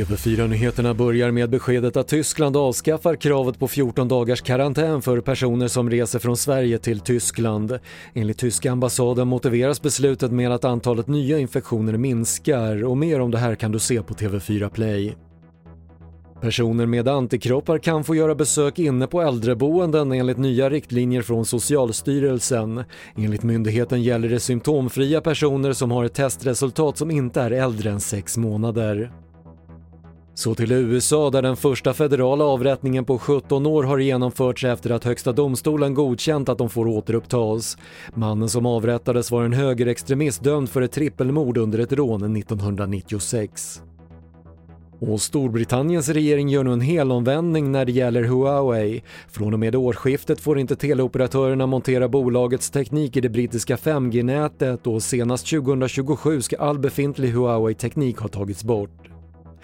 TV4-nyheterna börjar med beskedet att Tyskland avskaffar kravet på 14 dagars karantän för personer som reser från Sverige till Tyskland. Enligt tyska ambassaden motiveras beslutet med att antalet nya infektioner minskar och mer om det här kan du se på TV4 Play. Personer med antikroppar kan få göra besök inne på äldreboenden enligt nya riktlinjer från Socialstyrelsen. Enligt myndigheten gäller det symptomfria personer som har ett testresultat som inte är äldre än 6 månader. Så till USA där den första federala avrättningen på 17 år har genomförts efter att högsta domstolen godkänt att de får återupptas. Mannen som avrättades var en högerextremist dömd för ett trippelmord under ett rån 1996. Och Storbritanniens regering gör nu en helomvändning när det gäller Huawei. Från och med årsskiftet får inte teleoperatörerna montera bolagets teknik i det brittiska 5G-nätet och senast 2027 ska all befintlig Huawei-teknik ha tagits bort.